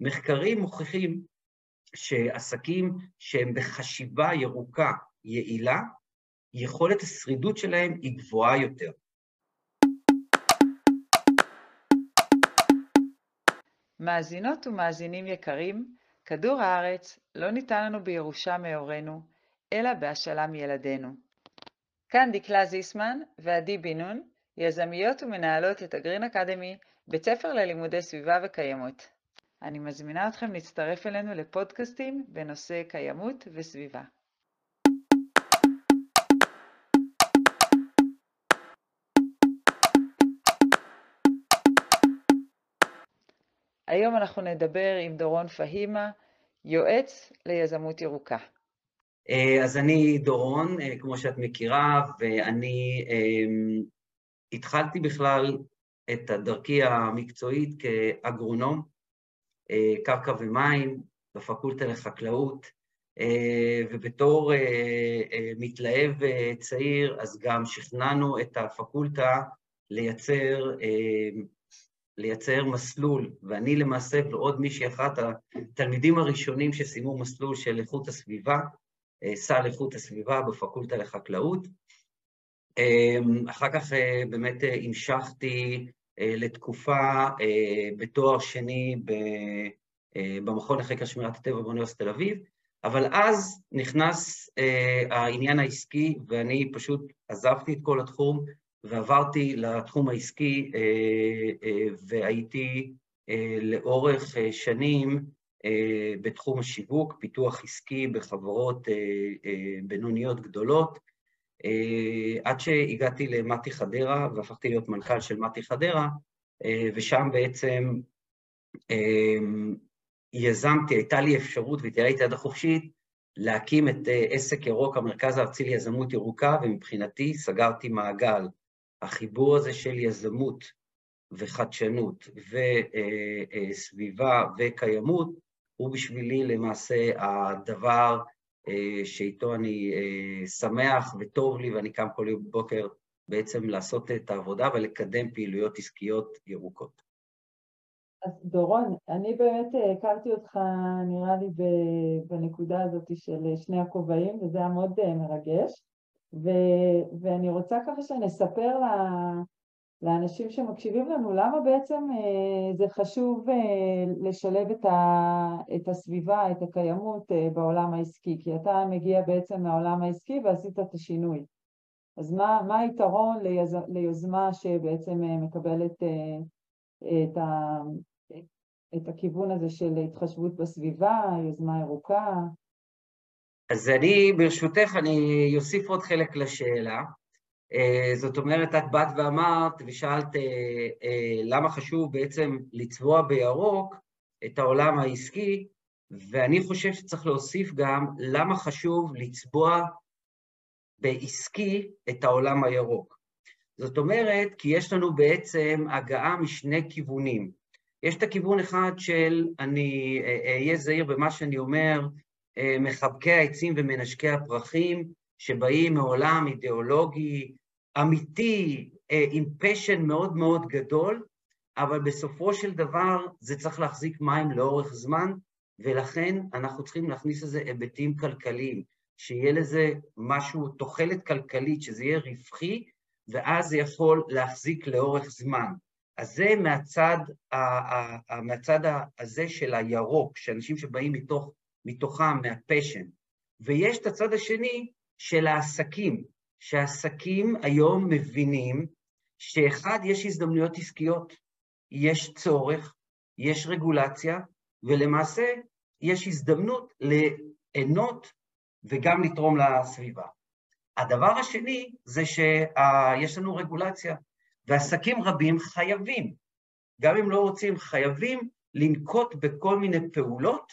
מחקרים מוכיחים שעסקים שהם בחשיבה ירוקה יעילה, יכולת השרידות שלהם היא גבוהה יותר. מאזינות ומאזינים יקרים, כדור הארץ לא ניתן לנו בירושה מהורינו, אלא בהשאלה מילדינו. כאן דקלה זיסמן ועדי בן נון, יזמיות ומנהלות את הגרין אקדמי, בית ספר ללימודי סביבה וקיימות. אני מזמינה אתכם להצטרף אלינו לפודקאסטים בנושא קיימות וסביבה. היום אנחנו נדבר עם דורון פהימה, יועץ ליזמות ירוקה. אה, אז אני דורון, אה, כמו שאת מכירה, ואני אמ, התחלתי בכלל את דרכי המקצועית כאגרונום, קרקע ומים, בפקולטה לחקלאות, ובתור מתלהב צעיר, אז גם שכנענו את הפקולטה לייצר לייצר מסלול, ואני למעשה ועוד מישהי אחת, התלמידים הראשונים שסיימו מסלול של איכות הסביבה, אה, סל איכות הסביבה בפקולטה לחקלאות. אחר כך אה, באמת אה, המשכתי לתקופה בתואר שני במכון לחקר שמירת הטבע באוניברסיטת תל אביב, אבל אז נכנס העניין העסקי ואני פשוט עזבתי את כל התחום ועברתי לתחום העסקי אה, אה, והייתי אה, לאורך שנים בתחום השיווק, פיתוח עסקי בחברות בינוניות גדולות, עד שהגעתי למטי חדרה והפכתי להיות מנכ"ל של מטי חדרה, ושם בעצם יזמתי, הייתה לי אפשרות ותהיה לי את היד החופשית להקים את עסק ירוק, המרכז הארצי ליזמות ירוקה, ומבחינתי סגרתי מעגל. החיבור הזה של יזמות וחדשנות וסביבה וקיימות, הוא בשבילי למעשה הדבר אה, שאיתו אני אה, שמח וטוב לי, ואני קם כל בוקר בעצם לעשות את העבודה ולקדם פעילויות עסקיות ירוקות. אז דורון, אני באמת אה, הכרתי אותך, נראה לי, בנקודה הזאת של שני הכובעים, וזה היה מאוד מרגש. ו- ואני רוצה ככה שנספר לאנשים שמקשיבים לנו למה בעצם אה, זה חשוב אה, לשלב את, ה- את הסביבה, את הקיימות אה, בעולם העסקי, כי אתה מגיע בעצם מהעולם העסקי ועשית את השינוי. אז מה, מה היתרון ליז, ליוזמה שבעצם מקבלת את, ה, את הכיוון הזה של התחשבות בסביבה, יוזמה ירוקה? אז אני, ברשותך, אני אוסיף עוד חלק לשאלה. אה, זאת אומרת, את באת ואמרת ושאלת אה, אה, למה חשוב בעצם לצבוע בירוק את העולם העסקי, ואני חושב שצריך להוסיף גם למה חשוב לצבוע בעסקי את העולם הירוק. זאת אומרת, כי יש לנו בעצם הגעה משני כיוונים. יש את הכיוון אחד של אני אהיה זהיר במה שאני אומר, מחבקי העצים ומנשקי הפרחים, שבאים מעולם אידיאולוגי, אמיתי, אה, עם פשן מאוד מאוד גדול, אבל בסופו של דבר זה צריך להחזיק מים לאורך זמן, ולכן אנחנו צריכים להכניס לזה היבטים כלכליים, שיהיה לזה משהו, תוחלת כלכלית, שזה יהיה רווחי, ואז זה יכול להחזיק לאורך זמן. אז זה מהצד, מהצד הזה של הירוק, שאנשים שבאים מתוך מתוכם, מהפשן. ויש את הצד השני של העסקים, שהעסקים היום מבינים שאחד, יש הזדמנויות עסקיות, יש צורך, יש רגולציה, ולמעשה יש הזדמנות ליהנות וגם לתרום לסביבה. הדבר השני זה שיש לנו רגולציה, ועסקים רבים חייבים, גם אם לא רוצים, חייבים לנקוט בכל מיני פעולות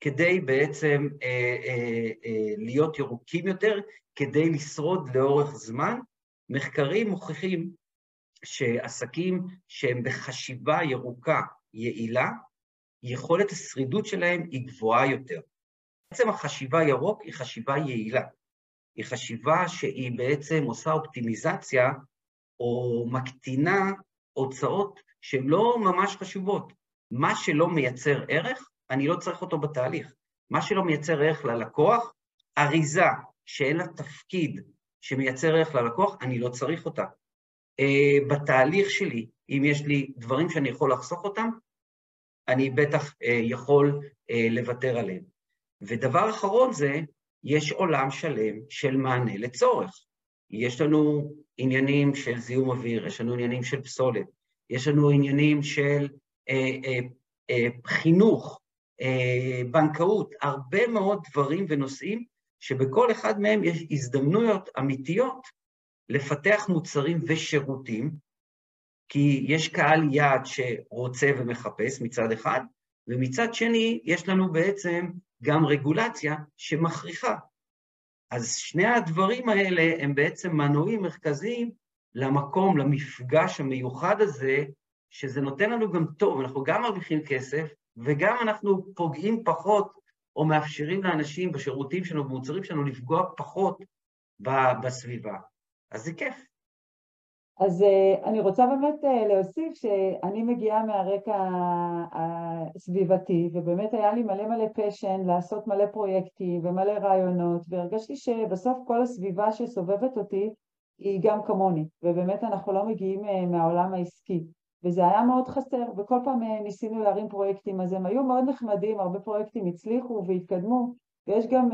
כדי בעצם אה, אה, אה, להיות ירוקים יותר, כדי לשרוד לאורך זמן. מחקרים מוכיחים שעסקים שהם בחשיבה ירוקה יעילה, יכולת השרידות שלהם היא גבוהה יותר. בעצם החשיבה ירוק היא חשיבה יעילה. היא חשיבה שהיא בעצם עושה אופטימיזציה או מקטינה הוצאות שהן לא ממש חשובות. מה שלא מייצר ערך, אני לא צריך אותו בתהליך. מה שלא מייצר ערך ללקוח, אריזה שאין לה תפקיד שמייצר ערך ללקוח, אני לא צריך אותה. Uh, בתהליך שלי, אם יש לי דברים שאני יכול לחסוך אותם, אני בטח uh, יכול uh, לוותר עליהם. ודבר אחרון זה, יש עולם שלם של מענה לצורך. יש לנו עניינים של זיהום אוויר, יש לנו עניינים של פסולת, יש לנו עניינים של אה, אה, אה, חינוך, אה, בנקאות, הרבה מאוד דברים ונושאים שבכל אחד מהם יש הזדמנויות אמיתיות לפתח מוצרים ושירותים, כי יש קהל יעד שרוצה ומחפש מצד אחד, ומצד שני יש לנו בעצם גם רגולציה שמכריחה. אז שני הדברים האלה הם בעצם מנועים מרכזיים למקום, למפגש המיוחד הזה, שזה נותן לנו גם טוב, אנחנו גם מרוויחים כסף, וגם אנחנו פוגעים פחות, או מאפשרים לאנשים בשירותים שלנו, במוצרים שלנו, לפגוע פחות בסביבה. אז זה כיף. אז uh, אני רוצה באמת uh, להוסיף שאני מגיעה מהרקע הסביבתי, ובאמת היה לי מלא מלא פשן לעשות מלא פרויקטים ומלא רעיונות, והרגשתי שבסוף כל הסביבה שסובבת אותי היא גם כמוני, ובאמת אנחנו לא מגיעים uh, מהעולם העסקי. וזה היה מאוד חסר, וכל פעם ניסינו להרים פרויקטים, אז הם היו מאוד נחמדים, הרבה פרויקטים הצליחו והתקדמו, ויש גם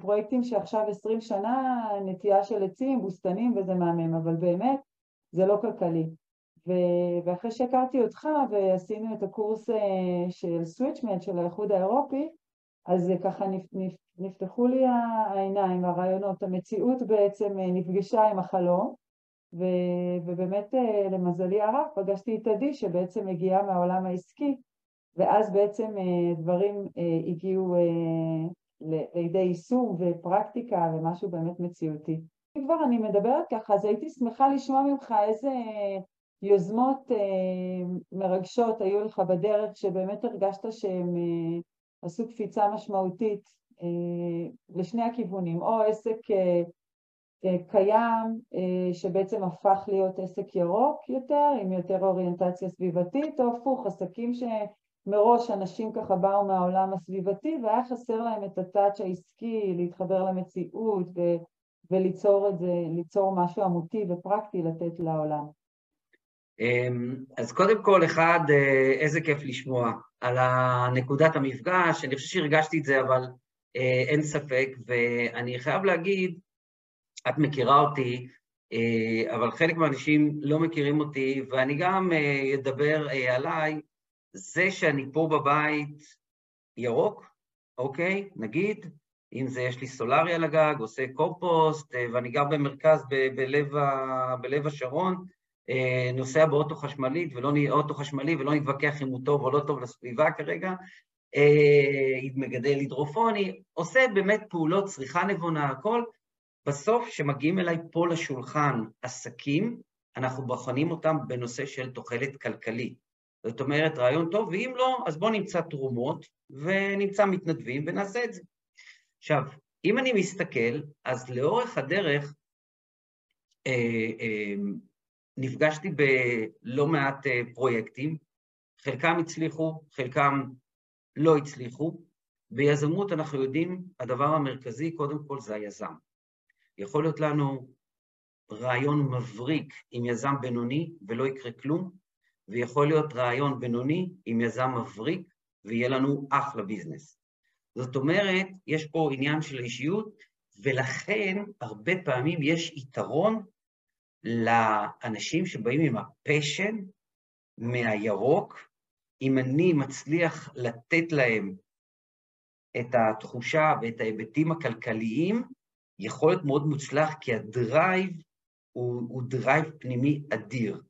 פרויקטים שעכשיו עשרים שנה נטייה של עצים, בוסתנים וזה מהמם, אבל באמת זה לא כלכלי. ו- ואחרי שהכרתי אותך ועשינו את הקורס של סוויצ'מנט של האיחוד האירופי, אז ככה נפתחו לי העיניים, הרעיונות, המציאות בעצם נפגשה עם החלום, ו- ובאמת אה, למזלי הרב פגשתי את עדי שבעצם מגיעה מהעולם העסקי ואז בעצם אה, דברים אה, הגיעו לידי יישום ופרקטיקה ומשהו באמת מציאותי. אם כבר אני מדברת ככה אז הייתי שמחה לשמוע ממך איזה יוזמות מרגשות היו לך בדרך שבאמת הרגשת שהם עשו קפיצה משמעותית לשני הכיוונים, או עסק קיים אה, שבעצם הפך להיות עסק ירוק יותר, עם יותר אוריינטציה סביבתית, או הפוך, עסקים שמראש אנשים ככה באו מהעולם הסביבתי והיה חסר להם את הטאץ' העסקי, להתחבר למציאות ו- וליצור את זה, ליצור משהו אמיתי ופרקטי לתת לעולם. אמ, אז קודם כל, אחד, אה, איזה כיף לשמוע על נקודת המפגש, אני חושב שהרגשתי את זה, אבל אין ספק, ואני חייב להגיד, את מכירה אותי, אה, אבל חלק מהאנשים לא מכירים אותי, ואני גם אה, אדבר אה, עליי, זה שאני פה בבית ירוק, אוקיי? נגיד, אם זה יש לי סולארי על הגג, עושה קומפוסט, ואני גר במרכז ב- בלב, ה- בלב השרון, נוסע באוטו חשמלית ולא אוטו חשמלי ולא נתווכח אם הוא טוב או לא טוב לסביבה כרגע, מגדל הידרופוני, עושה באמת פעולות צריכה נבונה, הכל, בסוף, כשמגיעים אליי פה לשולחן עסקים, אנחנו בוחנים אותם בנושא של תוחלת כלכלית. זאת אומרת, רעיון טוב, ואם לא, אז בואו נמצא תרומות ונמצא מתנדבים ונעשה את זה. עכשיו, אם אני מסתכל, אז לאורך הדרך אה, אה, נפגשתי בלא מעט אה, פרויקטים, חלקם הצליחו, חלקם לא הצליחו. ביזמות אנחנו יודעים, הדבר המרכזי קודם כל זה היזם. יכול להיות לנו רעיון מבריק עם יזם בינוני ולא יקרה כלום, ויכול להיות רעיון בינוני עם יזם מבריק ויהיה לנו אחלה ביזנס. זאת אומרת, יש פה עניין של אישיות, ולכן הרבה פעמים יש יתרון לאנשים שבאים עם ה passion מהירוק, אם אני מצליח לתת להם את התחושה ואת ההיבטים הכלכליים, יכול להיות מאוד מוצלח, כי ה drive הוא, הוא drive פנימי אדיר.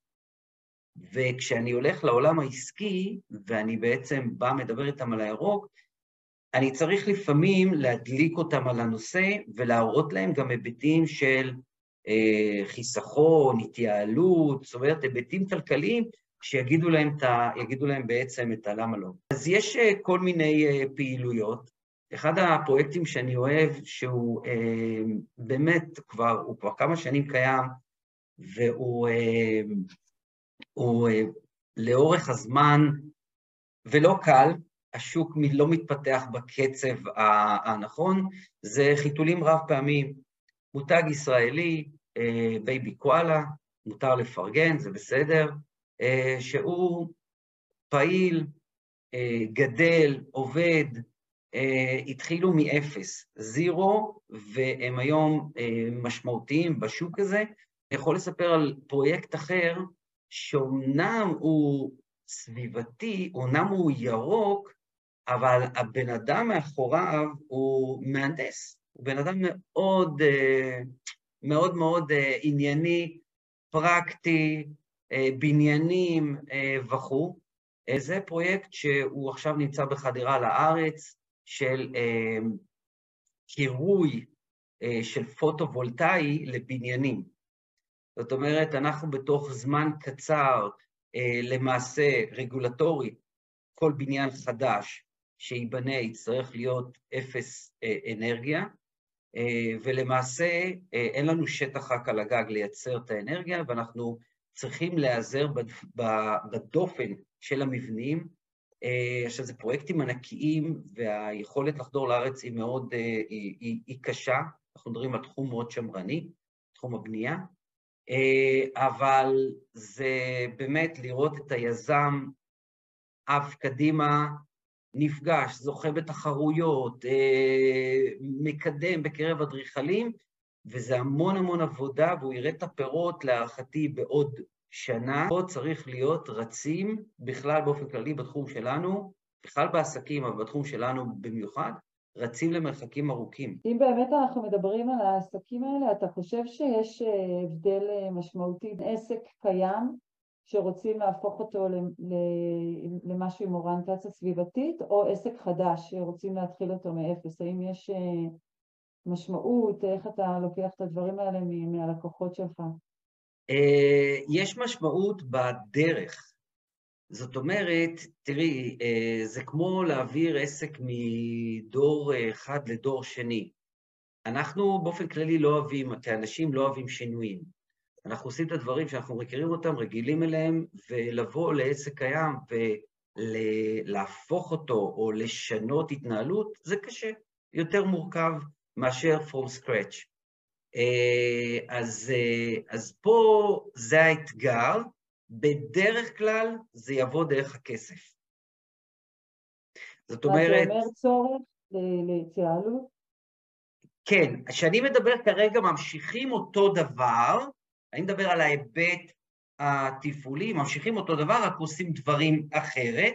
וכשאני הולך לעולם העסקי, ואני בעצם בא מדבר איתם על הירוק, אני צריך לפעמים להדליק אותם על הנושא ולהראות להם גם היבטים של אה, חיסכון, התייעלות, זאת אומרת, היבטים כלכליים שיגידו להם, ה, להם בעצם את הלמה לא. אז יש אה, כל מיני אה, פעילויות, אחד הפרויקטים שאני אוהב, שהוא אה, באמת כבר, הוא כבר כמה שנים קיים, והוא אה, הוא, אה, לאורך הזמן ולא קל, השוק לא מתפתח בקצב הנכון, זה חיתולים רב פעמיים. מותג ישראלי, Baby Koala, מותר לפרגן, זה בסדר, שהוא פעיל, גדל, עובד, התחילו מאפס, zero, והם היום משמעותיים בשוק הזה. אני יכול לספר על פרויקט אחר, שאומנם הוא סביבתי, אומנם הוא ירוק, אבל הבן אדם מאחוריו הוא מהנדס, הוא בן אדם מאוד מאוד מאוד ענייני, פרקטי, בניינים וכו'. זה פרויקט שהוא עכשיו נמצא בחדירה לארץ של קירוי של פוטו-וולטאי לבניינים. זאת אומרת, אנחנו בתוך זמן קצר, למעשה רגולטורי, כל בניין חדש שייבנה יצטרך להיות אפס אנרגיה, ולמעשה אין לנו שטח רק על הגג לייצר את האנרגיה, ואנחנו צריכים להיעזר בדופן של המבנים. עכשיו, זה פרויקטים ענקיים, והיכולת לחדור לארץ היא מאוד, היא, היא קשה, אנחנו מדברים על תחום מאוד שמרני, תחום הבנייה, אבל זה באמת לראות את היזם עף קדימה, נפגש, זוכה בתחרויות, מקדם בקרב אדריכלים, וזה המון המון עבודה, והוא יראה את הפירות להערכתי בעוד שנה. פה צריך להיות רצים, בכלל באופן כללי בתחום שלנו, בכלל בעסקים, אבל בתחום שלנו במיוחד, רצים למרחקים ארוכים. אם באמת אנחנו מדברים על העסקים האלה, אתה חושב שיש הבדל משמעותי בין עסק קיים, שרוצים להפוך אותו למשהו עם אוריינטציה סביבתית, או עסק חדש שרוצים להתחיל אותו מאפס? האם יש משמעות? איך אתה לוקח את הדברים האלה מהלקוחות שלך? יש משמעות בדרך. זאת אומרת, תראי, זה כמו להעביר עסק מדור אחד לדור שני. אנחנו באופן כללי לא אוהבים, כאנשים לא אוהבים שינויים. אנחנו עושים את הדברים שאנחנו מכירים אותם, רגילים אליהם, ולבוא לעסק קיים ולהפוך אותו או לשנות התנהלות, זה קשה, יותר מורכב מאשר from scratch. אז, אז פה זה האתגר, בדרך כלל זה יבוא דרך הכסף. זאת אומרת... זה אומר צורך להתייעלות? כן, כשאני מדבר כרגע ממשיכים אותו דבר, אני מדבר על ההיבט התפעולי, ממשיכים אותו דבר, רק עושים דברים אחרת.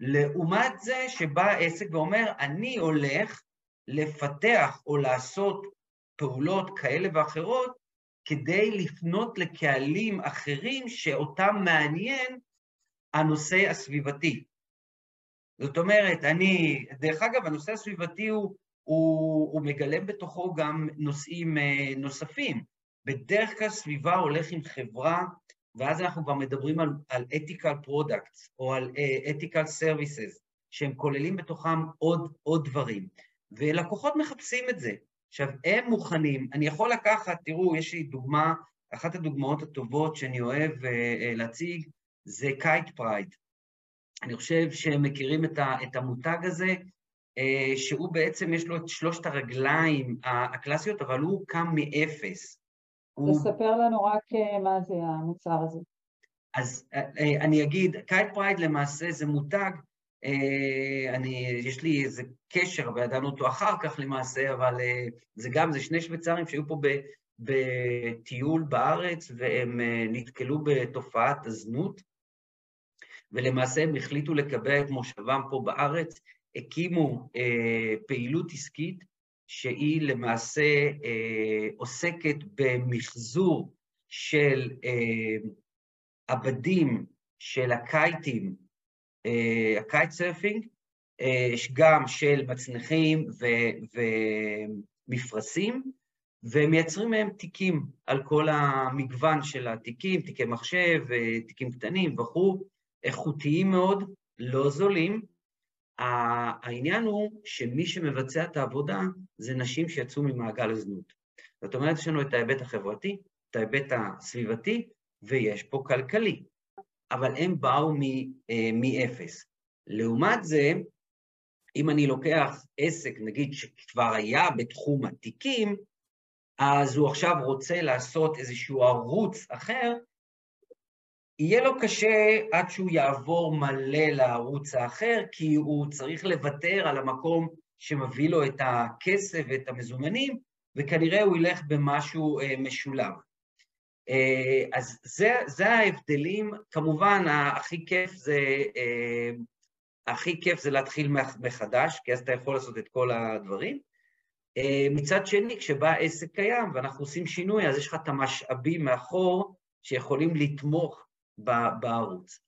לעומת זה שבא עסק ואומר, אני הולך לפתח או לעשות פעולות כאלה ואחרות כדי לפנות לקהלים אחרים שאותם מעניין הנושא הסביבתי. זאת אומרת, אני, דרך אגב, הנושא הסביבתי הוא, הוא, הוא מגלם בתוכו גם נושאים נוספים. בדרך כלל סביבה הולך עם חברה, ואז אנחנו כבר מדברים על, על ethical products או על uh, ethical services, שהם כוללים בתוכם עוד, עוד דברים. ולקוחות מחפשים את זה. עכשיו, הם מוכנים, אני יכול לקחת, תראו, יש לי דוגמה, אחת הדוגמאות הטובות שאני אוהב uh, להציג, זה KitePride. אני חושב שהם מכירים את, ה, את המותג הזה, uh, שהוא בעצם, יש לו את שלושת הרגליים הקלאסיות, אבל הוא קם מאפס. תספר לנו רק מה זה המוצר הזה. אז אני אגיד, KitePride למעשה זה מותג, אני, יש לי איזה קשר, וידענו אותו אחר כך למעשה, אבל זה גם, זה שני שוויצרים שהיו פה בטיול בארץ, והם נתקלו בתופעת הזנות, ולמעשה הם החליטו לקבע את מושבם פה בארץ, הקימו פעילות עסקית, שהיא למעשה אה, עוסקת במחזור של אה, הבדים של הקייטים, אה, ה kite surfing, אה, גם של מצנחים ו, ומפרשים, ומייצרים מהם תיקים על כל המגוון של התיקים, תיקי מחשב, אה, תיקים קטנים וכו', איכותיים מאוד, לא זולים, העניין הוא שמי שמבצע את העבודה זה נשים שיצאו ממעגל הזנות. זאת אומרת, יש לנו את ההיבט החברתי, את ההיבט הסביבתי, ויש פה כלכלי, אבל הם באו מאפס. לעומת זה, אם אני לוקח עסק, נגיד שכבר היה בתחום התיקים, אז הוא עכשיו רוצה לעשות איזשהו ערוץ אחר, יהיה לו קשה עד שהוא יעבור מלא לערוץ האחר, כי הוא צריך לוותר על המקום שמביא לו את הכסף ואת המזומנים, וכנראה הוא ילך במשהו אה, משולב. אה, אז זה, זה ההבדלים, כמובן הכי כיף זה, אה, הכי כיף זה להתחיל מחדש, כי אז אתה יכול לעשות את כל הדברים. מצד שני, כשבא עסק קיים ואנחנו עושים שינוי, אז יש לך את המשאבים מאחור שיכולים לתמוך בערוץ.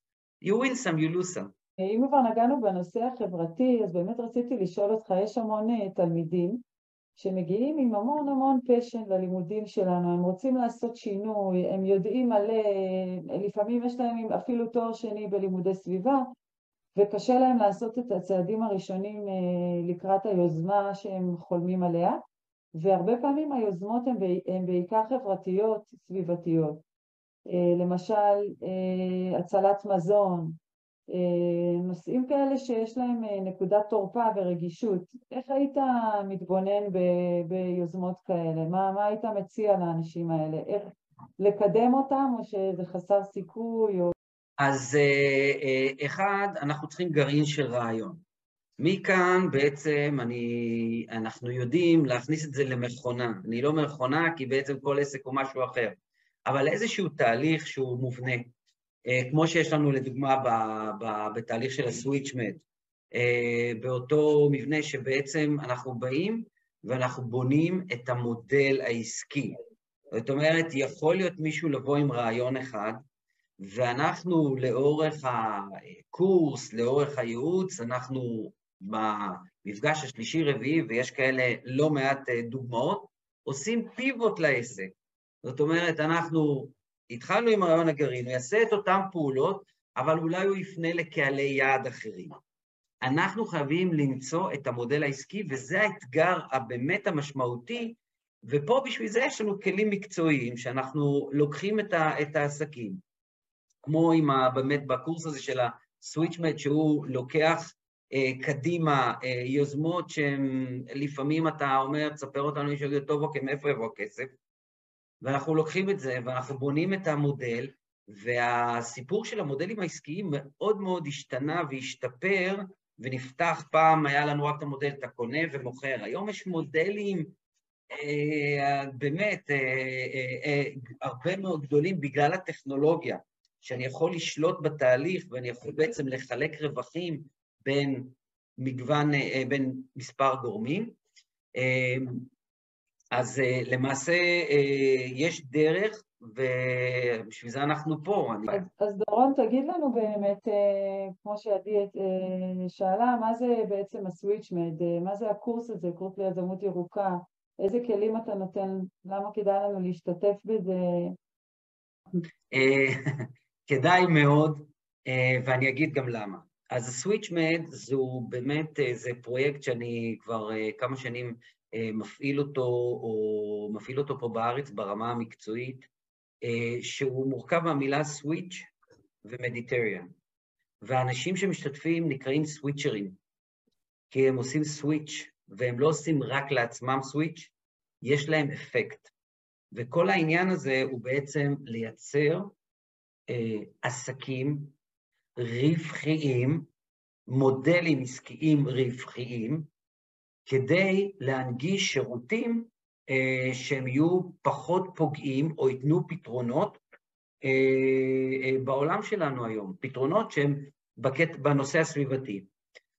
You win some, you lose some. אם כבר נגענו בנושא החברתי, אז באמת רציתי לשאול אותך, יש המון אה, תלמידים שמגיעים עם המון המון פשן ללימודים שלנו, הם רוצים לעשות שינוי, הם יודעים מלא, לפעמים יש להם אפילו תואר שני בלימודי סביבה, וקשה להם לעשות את הצעדים הראשונים אה, לקראת היוזמה שהם חולמים עליה, והרבה פעמים היוזמות הן בעיקר חברתיות, סביבתיות. אה, למשל אה, הצלת מזון, נושאים כאלה שיש להם נקודת תורפה ורגישות. איך היית מתבונן ב- ביוזמות כאלה? מה, מה היית מציע לאנשים האלה? איך לקדם אותם או שזה חסר סיכוי? או... אז אחד, אנחנו צריכים גרעין של רעיון. מכאן בעצם אני, אנחנו יודעים להכניס את זה למכונה. אני לא מכונה כי בעצם כל עסק הוא משהו אחר. אבל איזשהו תהליך שהוא מובנה, אה, כמו שיש לנו לדוגמה ב, ב, בתהליך של הסוויצ'מד, אה, באותו מבנה שבעצם אנחנו באים ואנחנו בונים את המודל העסקי. זאת אומרת, יכול להיות מישהו לבוא עם רעיון אחד, ואנחנו לאורך הקורס, לאורך הייעוץ, אנחנו במפגש השלישי-רביעי, ויש כאלה לא מעט אה, דוגמאות, עושים פיבוט לעסק. זאת אומרת, אנחנו התחלנו עם רעיון הגרעין, הוא יעשה את אותן פעולות, אבל אולי הוא יפנה לקהלי יעד אחרים. אנחנו חייבים למצוא את המודל העסקי, וזה האתגר הבאמת המשמעותי, ופה בשביל זה יש לנו כלים מקצועיים, שאנחנו לוקחים את, ה, את העסקים, כמו עם ה, באמת בקורס הזה של ה-switchmat, שהוא לוקח אה, קדימה אה, יוזמות שהן, לפעמים אתה אומר, תספר אותנו, מישהו יגיד, טוב, אוקיי, מאיפה יבוא הכסף? ואנחנו לוקחים את זה ואנחנו בונים את המודל, והסיפור של המודלים העסקיים מאוד מאוד השתנה והשתפר, ונפתח, פעם היה לנו רק את המודל, אתה קונה ומוכר. היום יש מודלים אה, באמת אה, אה, אה, הרבה מאוד גדולים בגלל הטכנולוגיה, שאני יכול לשלוט בתהליך ואני יכול בעצם לחלק רווחים בין מגוון, אה, בין מספר גורמים. אה, אז uh, למעשה uh, יש דרך, ובשביל זה אנחנו פה. אז, אני... אז דורון, תגיד לנו באמת, uh, כמו שעדי שאלה, מה זה בעצם הסוויצ'מד, מה זה הקורס הזה, קורס ליזמות ירוקה, איזה כלים אתה נותן, למה כדאי לנו להשתתף בזה? כדאי מאוד, ואני אגיד גם למה. אז הסוויצ'מד זו באמת, זה פרויקט שאני כבר כמה שנים אה, מפעיל אותו, או מפעיל אותו פה בארץ ברמה המקצועית, אה, שהוא מורכב מהמילה סוויץ' ומדיטריאן. והאנשים שמשתתפים נקראים סוויצ'רים, כי הם עושים סוויץ', והם לא עושים רק לעצמם סוויץ', יש להם אפקט. וכל העניין הזה הוא בעצם לייצר אה, עסקים רווחיים, מודלים עסקיים רווחיים, כדי להנגיש שירותים אה, שהם יהיו פחות פוגעים או ייתנו פתרונות אה, אה, בעולם שלנו היום, פתרונות שהם בקט, בנושא הסביבתי.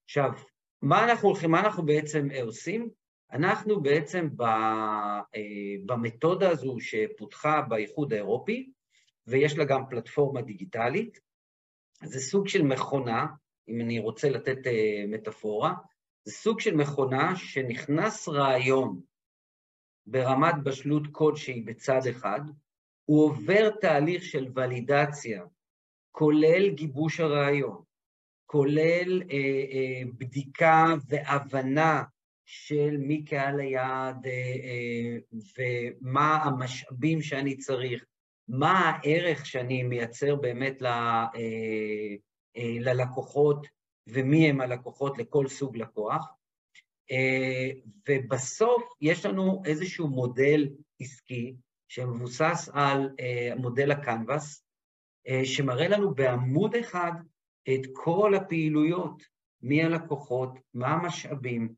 עכשיו, מה אנחנו מה אנחנו בעצם עושים? אנחנו בעצם ב, במתודה הזו שפותחה באיחוד האירופי, ויש לה גם פלטפורמה דיגיטלית, זה סוג של מכונה, אם אני רוצה לתת מטאפורה, זה סוג של מכונה שנכנס רעיון ברמת בשלות כלשהי בצד אחד, הוא עובר תהליך של ולידציה, כולל גיבוש הרעיון, כולל אה, אה, בדיקה והבנה של מי קהל היעד אה, אה, ומה המשאבים שאני צריך, מה הערך שאני מייצר באמת ל, אה, אה, ללקוחות ומי הם הלקוחות לכל סוג לקוח. ובסוף יש לנו איזשהו מודל עסקי שמבוסס על מודל הקנבס, שמראה לנו בעמוד אחד את כל הפעילויות, מי הלקוחות, מה המשאבים,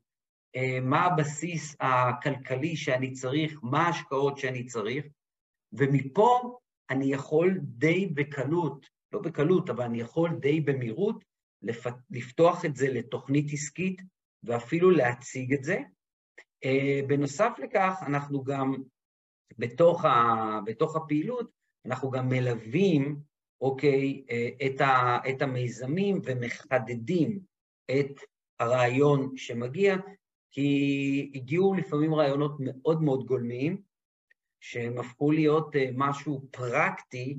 מה הבסיס הכלכלי שאני צריך, מה ההשקעות שאני צריך, ומפה אני יכול די בקלות, לא בקלות, אבל אני יכול די במהירות לפתוח את זה לתוכנית עסקית ואפילו להציג את זה. בנוסף לכך, אנחנו גם, בתוך, ה, בתוך הפעילות, אנחנו גם מלווים, אוקיי, את, ה, את המיזמים ומחדדים את הרעיון שמגיע, כי הגיעו לפעמים רעיונות מאוד מאוד גולמיים, שהם הפכו להיות משהו פרקטי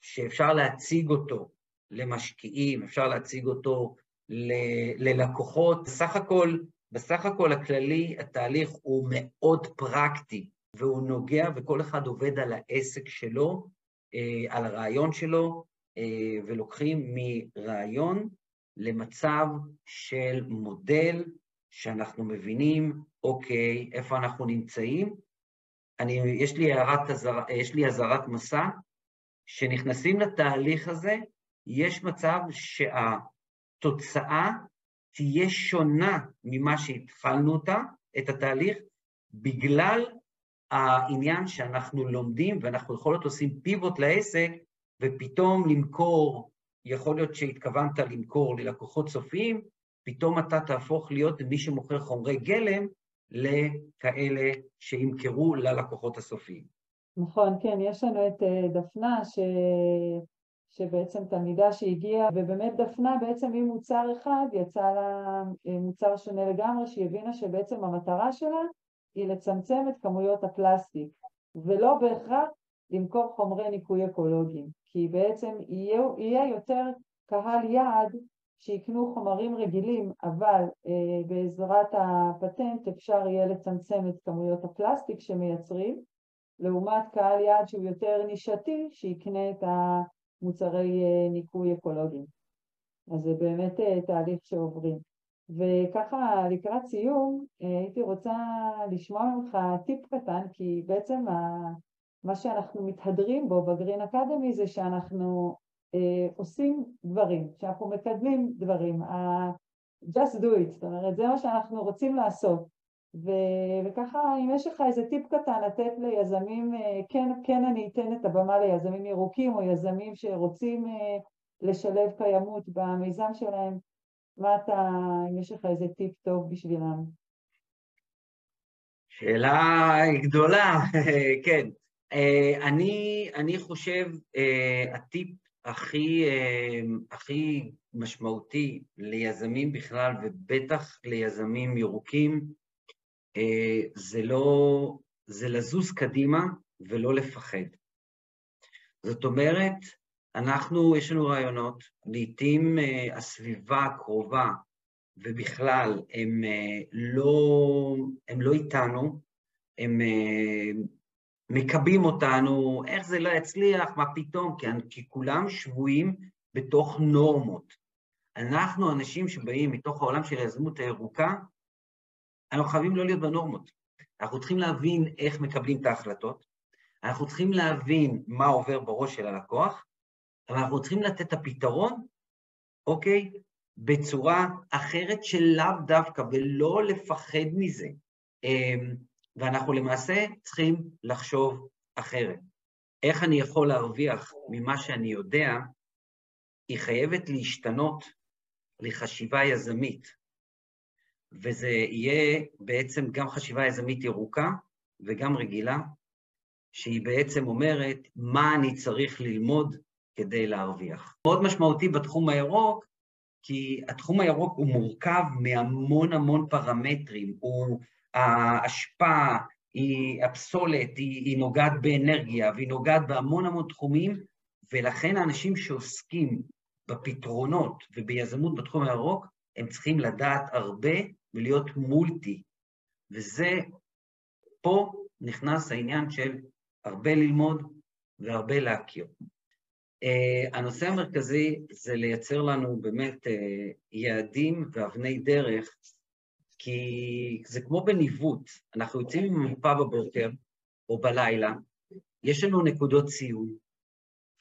שאפשר להציג אותו למשקיעים, אפשר להציג אותו ל- ללקוחות. בסך הכל, בסך הכל הכללי, התהליך הוא מאוד פרקטי, והוא נוגע וכל אחד עובד על העסק שלו, על הרעיון שלו, ולוקחים מרעיון למצב של מודל שאנחנו מבינים, אוקיי, איפה אנחנו נמצאים. אני, יש לי אזהרת מסע, שנכנסים לתהליך הזה, יש מצב שהתוצאה תהיה שונה ממה שהתחלנו אותה, את התהליך, בגלל העניין שאנחנו לומדים ואנחנו יכול להיות עושים פיבוט לעסק, ופתאום למכור, יכול להיות שהתכוונת למכור ללקוחות סופיים, פתאום אתה תהפוך להיות מי שמוכר חומרי גלם לכאלה שימכרו ללקוחות הסופיים. נכון, כן, יש לנו את דפנה, ש... שבעצם תלמידה שהגיעה, ובאמת דפנה בעצם עם מוצר אחד יצא לה מוצר שונה לגמרי, שהיא הבינה שבעצם המטרה שלה היא לצמצם את כמויות הפלסטיק, ולא בהכרח למכור חומרי ניקוי אקולוגיים, כי בעצם יהיה, יהיה יותר קהל יעד שיקנו חומרים רגילים, אבל אה, בעזרת הפטנט אפשר יהיה לצמצם את כמויות הפלסטיק שמייצרים, לעומת קהל יעד שהוא יותר נישתי, שיקנה את המוצרי אה, ניקוי אקולוגיים. אז זה באמת אה, תהליך שעוברים. וככה לקראת סיום, אה, הייתי רוצה לשמוע ממך טיפ קטן, כי בעצם מה שאנחנו מתהדרים בו בגרין אקדמי זה שאנחנו אה, עושים דברים, שאנחנו מקדמים דברים, just do it, זאת אומרת, זה מה שאנחנו רוצים לעשות. ו- וככה, אם יש לך איזה טיפ קטן לתת ליזמים, אה, כן, כן אני אתן את הבמה ליזמים ירוקים או יזמים שרוצים אה, לשלב קיימות במיזם שלהם, מה אתה, אם יש לך איזה טיפ טוב בשבילם? שאלה גדולה, כן. אני, אני חושב, הטיפ הכי, הכי משמעותי ליזמים בכלל, ובטח ליזמים ירוקים, זה לא, זה לזוז קדימה ולא לפחד. זאת אומרת, אנחנו, יש לנו רעיונות, לעתים הסביבה הקרובה ובכלל, הם לא, הם לא איתנו, הם מקבים אותנו, איך זה לא יצליח, מה פתאום, כי, כי כולם שבויים בתוך נורמות. אנחנו, אנשים שבאים מתוך העולם של היזמות הירוקה, אנחנו חייבים לא להיות בנורמות. אנחנו צריכים להבין איך מקבלים את ההחלטות, אנחנו צריכים להבין מה עובר בראש של הלקוח, אבל אנחנו צריכים לתת את הפתרון, אוקיי, בצורה אחרת שלאו דווקא, ולא לפחד מזה. אמ, ואנחנו למעשה צריכים לחשוב אחרת. איך אני יכול להרוויח ממה שאני יודע, היא חייבת להשתנות לחשיבה יזמית, וזה יהיה בעצם גם חשיבה יזמית ירוקה וגם רגילה, שהיא בעצם אומרת מה אני צריך ללמוד כדי להרוויח. מאוד משמעותי בתחום הירוק, כי התחום הירוק הוא מורכב מהמון המון פרמטרים, הוא ההשפעה, היא הפסולת, היא, היא נוגעת באנרגיה והיא נוגעת בהמון המון תחומים, ולכן האנשים שעוסקים בפתרונות וביזמות בתחום הירוק, הם צריכים לדעת הרבה ולהיות מולטי. וזה, פה נכנס העניין של הרבה ללמוד והרבה להכיר. Uh, הנושא המרכזי זה לייצר לנו באמת uh, יעדים ואבני דרך, כי זה כמו בניווט, אנחנו יוצאים עם מפה בבוקר או בלילה, יש לנו נקודות ציון,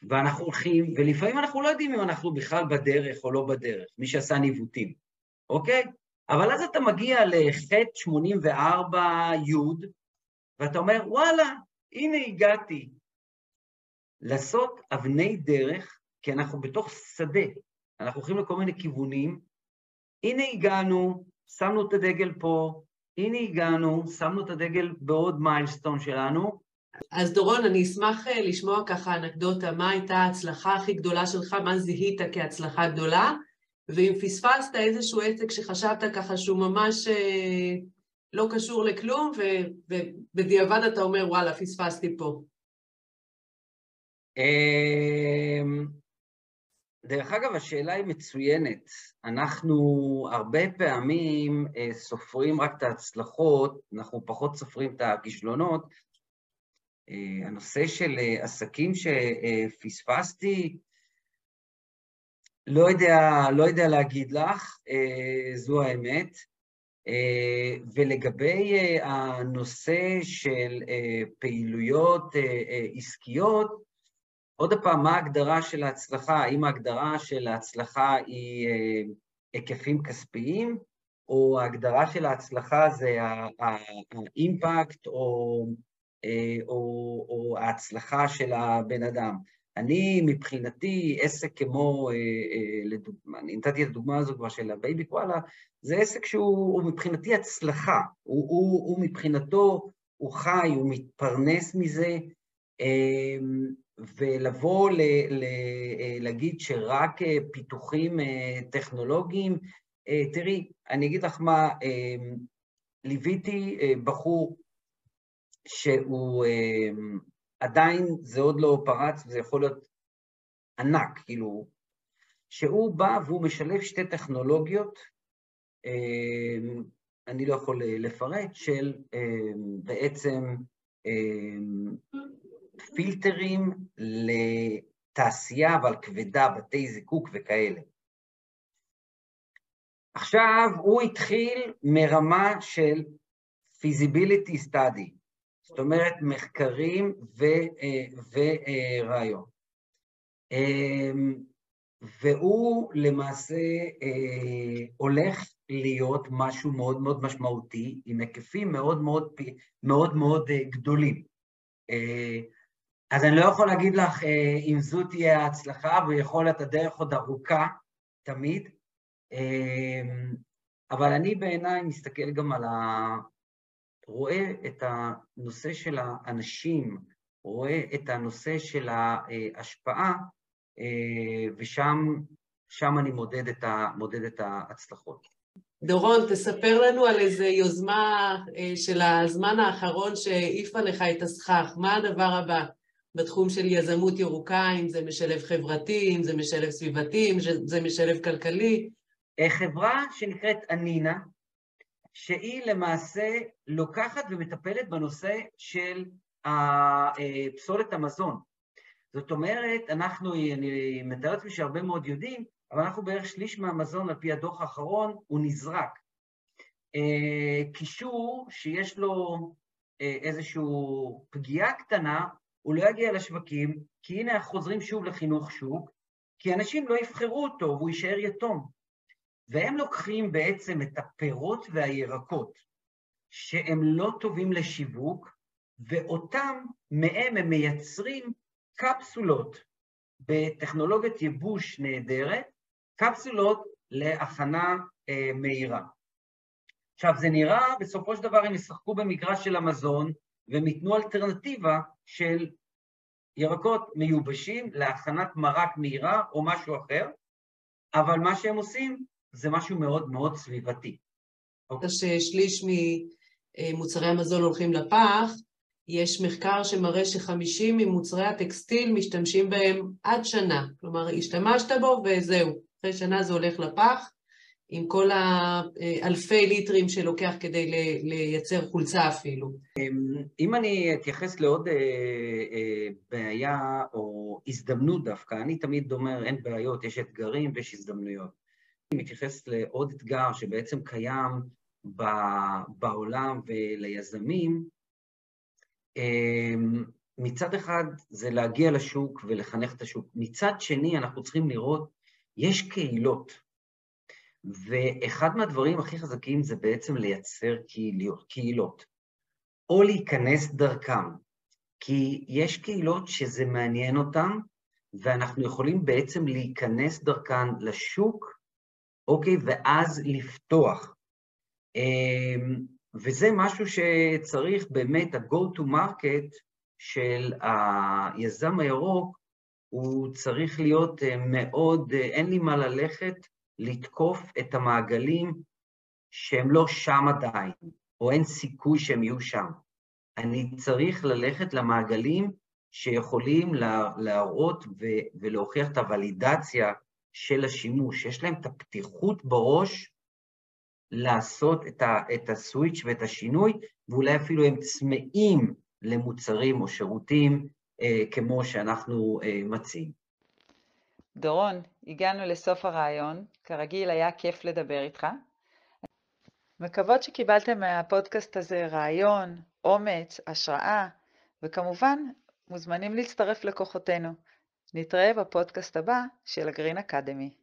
ואנחנו הולכים, ולפעמים אנחנו לא יודעים אם אנחנו בכלל בדרך או לא בדרך, מי שעשה ניווטים, אוקיי? אבל אז אתה מגיע לחטא 84 י' ואתה אומר, וואלה, הנה הגעתי. לעשות אבני דרך, כי אנחנו בתוך שדה, אנחנו הולכים לכל מיני כיוונים, הנה הגענו, שמנו את הדגל פה, הנה הגענו, שמנו את הדגל בעוד מיילסטון שלנו. אז דורון, אני אשמח אה, לשמוע ככה אנקדוטה, מה הייתה ההצלחה הכי גדולה שלך, מה זיהית כהצלחה גדולה, ואם פספסת איזשהו עסק שחשבת ככה שהוא ממש אה, לא קשור לכלום, ובדיעבד אתה אומר, וואלה, פספסתי פה. אמ, דרך אגב, השאלה היא מצוינת. אנחנו הרבה פעמים אה, סופרים רק את ההצלחות, אנחנו פחות סופרים את הכישלונות. אה, הנושא של אה, עסקים שפספסתי, לא יודע, לא יודע להגיד לך, זו האמת. ולגבי הנושא של פעילויות עסקיות, עוד פעם, מה ההגדרה של ההצלחה? האם ההגדרה של ההצלחה היא אה, היקפים כספיים, או ההגדרה של ההצלחה זה האימפקט או, אה, או, או ההצלחה של הבן אדם? אני, מבחינתי, עסק כמו, אה, לדוגמה, אני נתתי את הדוגמה הזו כבר של ה Baby Koala, זה עסק שהוא מבחינתי הצלחה, הוא, הוא, הוא מבחינתו, הוא חי, הוא מתפרנס מזה, ולבוא ל, ל, אה, להגיד שרק אה, פיתוחים אה, טכנולוגיים, תראי, אני אגיד לך מה, ליוויתי בחור שהוא עדיין, זה עוד לא פרץ, זה יכול להיות ענק, כאילו, שהוא בא והוא משלב שתי טכנולוגיות, אני לא יכול לפרט, של בעצם פילטרים לתעשייה, אבל כבדה, בתי זיקוק וכאלה. עכשיו, הוא התחיל מרמה של feasibility study, זאת אומרת מחקרים ורעיון. אמ, והוא למעשה אה, הולך להיות משהו מאוד מאוד משמעותי, עם היקפים מאוד מאוד מאוד, מאוד אה, גדולים. אה, אז אני לא יכול להגיד לך אה, אם זו תהיה ההצלחה, ויכול להיות הדרך עוד ארוכה, תמיד, אה, אבל אני בעיניי מסתכל גם על ה... רואה את הנושא של האנשים, רואה את הנושא של ההשפעה, אה, ושם אני מודד את, ה, מודד את ההצלחות. דורון, תספר לנו על איזו יוזמה של הזמן האחרון שהעיפה לך את הסכך. מה הדבר הבא? בתחום של יזמות ירוקה, אם זה משלב חברתי, אם זה משלב סביבתי, אם זה משלב כלכלי. אה, חברה שנקראת אנינה, שהיא למעשה לוקחת ומטפלת בנושא של אה, פסולת המזון. זאת אומרת, אנחנו, אני מתאר לעצמי שהרבה מאוד יודעים, אבל אנחנו בערך שליש מהמזון, על פי הדוח האחרון, הוא נזרק. אה, קישור שיש לו איזושהי פגיעה קטנה, הוא לא יגיע לשווקים, כי הנה אנחנו חוזרים שוב לחינוך שוק, כי אנשים לא יבחרו אותו והוא יישאר יתום. והם לוקחים בעצם את הפירות והירקות שהם לא טובים לשיווק, ואותם, מהם הם מייצרים קפסולות בטכנולוגיית ייבוש נהדרת, קפסולות להכנה אה, מהירה. עכשיו, זה נראה, בסופו של דבר הם ישחקו במגרש של המזון, והם ייתנו אלטרנטיבה של ירקות מיובשים להכנת מרק מהירה או משהו אחר, אבל מה שהם עושים זה משהו מאוד מאוד סביבתי. ששליש ממוצרי המזון הולכים לפח, יש מחקר שמראה שחמישים ממוצרי הטקסטיל משתמשים בהם עד שנה. כלומר, השתמשת בו וזהו, אחרי שנה זה הולך לפח. עם כל האלפי ליטרים שלוקח כדי לייצר חולצה אפילו. אם אני אתייחס לעוד אה, אה, בעיה או הזדמנות דווקא, אני תמיד אומר אין בעיות, יש אתגרים ויש הזדמנויות. מתייחס לעוד אתגר שבעצם קיים בעולם וליזמים, אמ, מצד אחד זה להגיע לשוק ולחנך את השוק, מצד שני אנחנו צריכים לראות, יש קהילות, ואחד מהדברים הכי חזקים זה בעצם לייצר קהילות, קהילות, או להיכנס דרכם, כי יש קהילות שזה מעניין אותן, ואנחנו יכולים בעצם להיכנס דרכן לשוק, אוקיי, ואז לפתוח. אמ, וזה משהו שצריך באמת, ה-go to market של היזם הירוק, הוא צריך להיות אה, מאוד, אה, אין לי מה ללכת, לתקוף את המעגלים שהם לא שם עדיין, או אין סיכוי שהם יהיו שם. אני צריך ללכת למעגלים שיכולים להראות ולהוכיח את הוולידציה של השימוש, יש להם את הפתיחות בראש לעשות את, ה, את הסוויץ' ואת השינוי, ואולי אפילו הם צמאים למוצרים או שירותים אה, כמו שאנחנו אה, מציעים. דורון, הגענו לסוף הרעיון, כרגיל היה כיף לדבר איתך. מקוות שקיבלתם מהפודקאסט הזה רעיון, אומץ, השראה, וכמובן, מוזמנים להצטרף לכוחותינו. נתראה בפודקאסט הבא של הגרין אקדמי.